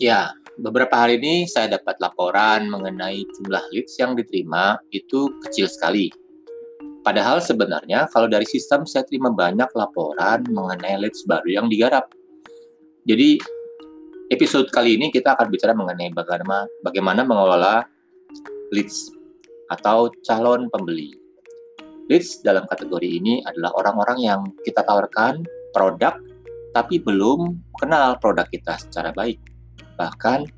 Ya, beberapa hari ini saya dapat laporan mengenai jumlah leads yang diterima itu kecil sekali. Padahal sebenarnya kalau dari sistem saya terima banyak laporan mengenai leads baru yang digarap. Jadi episode kali ini kita akan bicara mengenai bagaimana bagaimana mengelola leads atau calon pembeli. Leads dalam kategori ini adalah orang-orang yang kita tawarkan produk tapi belum kenal produk kita secara baik. Bahkan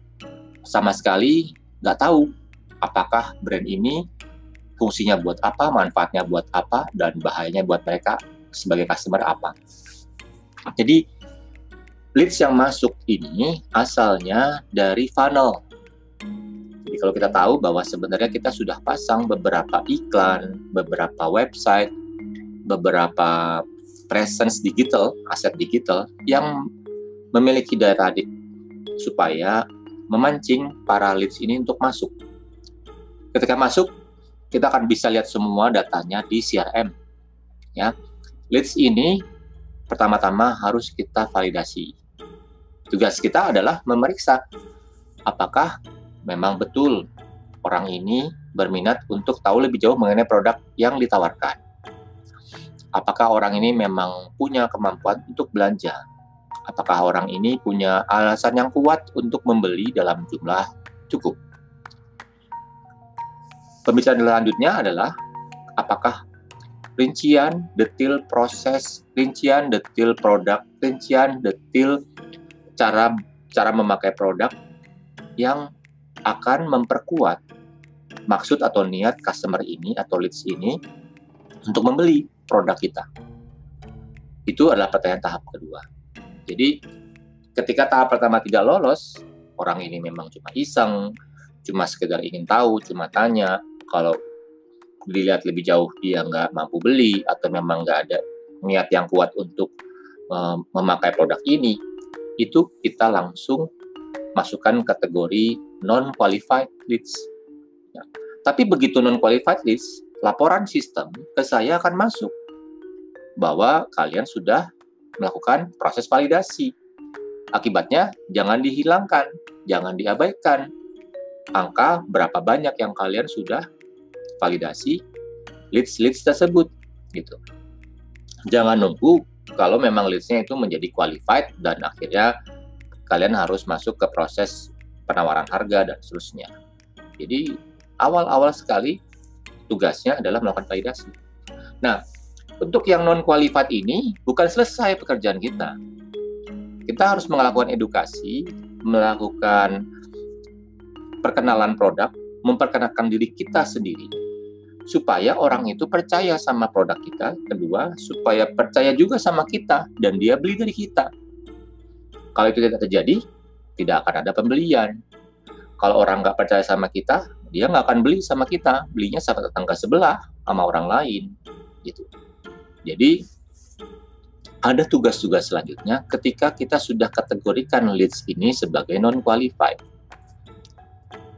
sama sekali nggak tahu apakah brand ini fungsinya buat apa, manfaatnya buat apa, dan bahayanya buat mereka sebagai customer apa. Jadi leads yang masuk ini asalnya dari funnel. Jadi kalau kita tahu bahwa sebenarnya kita sudah pasang beberapa iklan, beberapa website, beberapa presence digital, aset digital yang memiliki daya tarik supaya memancing para leads ini untuk masuk. Ketika masuk, kita akan bisa lihat semua datanya di CRM. Ya, leads ini pertama-tama harus kita validasi. Tugas kita adalah memeriksa apakah memang betul orang ini berminat untuk tahu lebih jauh mengenai produk yang ditawarkan apakah orang ini memang punya kemampuan untuk belanja? Apakah orang ini punya alasan yang kuat untuk membeli dalam jumlah cukup? Pembicaraan selanjutnya adalah apakah rincian detail proses, rincian detail produk, rincian detail cara cara memakai produk yang akan memperkuat maksud atau niat customer ini atau leads ini untuk membeli produk kita. Itu adalah pertanyaan tahap kedua. Jadi ketika tahap pertama tidak lolos, orang ini memang cuma iseng, cuma sekedar ingin tahu, cuma tanya. Kalau dilihat lebih jauh dia nggak mampu beli atau memang nggak ada niat yang kuat untuk um, memakai produk ini, itu kita langsung masukkan kategori non qualified leads. Ya. Tapi begitu non qualified leads, laporan sistem ke saya akan masuk bahwa kalian sudah melakukan proses validasi. Akibatnya, jangan dihilangkan, jangan diabaikan. Angka berapa banyak yang kalian sudah validasi leads-leads tersebut, gitu. Jangan nunggu kalau memang leads-nya itu menjadi qualified dan akhirnya kalian harus masuk ke proses penawaran harga dan seterusnya. Jadi awal-awal sekali tugasnya adalah melakukan validasi. Nah, untuk yang non qualified ini bukan selesai pekerjaan kita. Kita harus melakukan edukasi, melakukan perkenalan produk, memperkenalkan diri kita sendiri supaya orang itu percaya sama produk kita. Kedua, supaya percaya juga sama kita dan dia beli dari kita. Kalau itu tidak terjadi, tidak akan ada pembelian. Kalau orang nggak percaya sama kita, dia nggak akan beli sama kita, belinya sama tetangga sebelah, sama orang lain, gitu. Jadi ada tugas-tugas selanjutnya ketika kita sudah kategorikan leads ini sebagai non-qualified.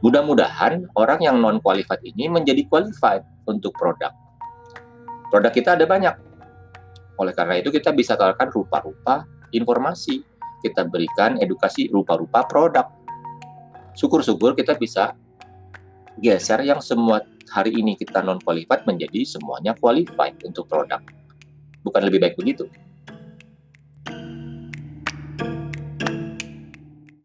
Mudah-mudahan orang yang non-qualified ini menjadi qualified untuk produk. Produk kita ada banyak. Oleh karena itu kita bisa tawarkan rupa-rupa informasi. Kita berikan edukasi rupa-rupa produk. Syukur-syukur kita bisa geser yang semua hari ini kita non-qualified menjadi semuanya qualified untuk produk. Bukan lebih baik begitu?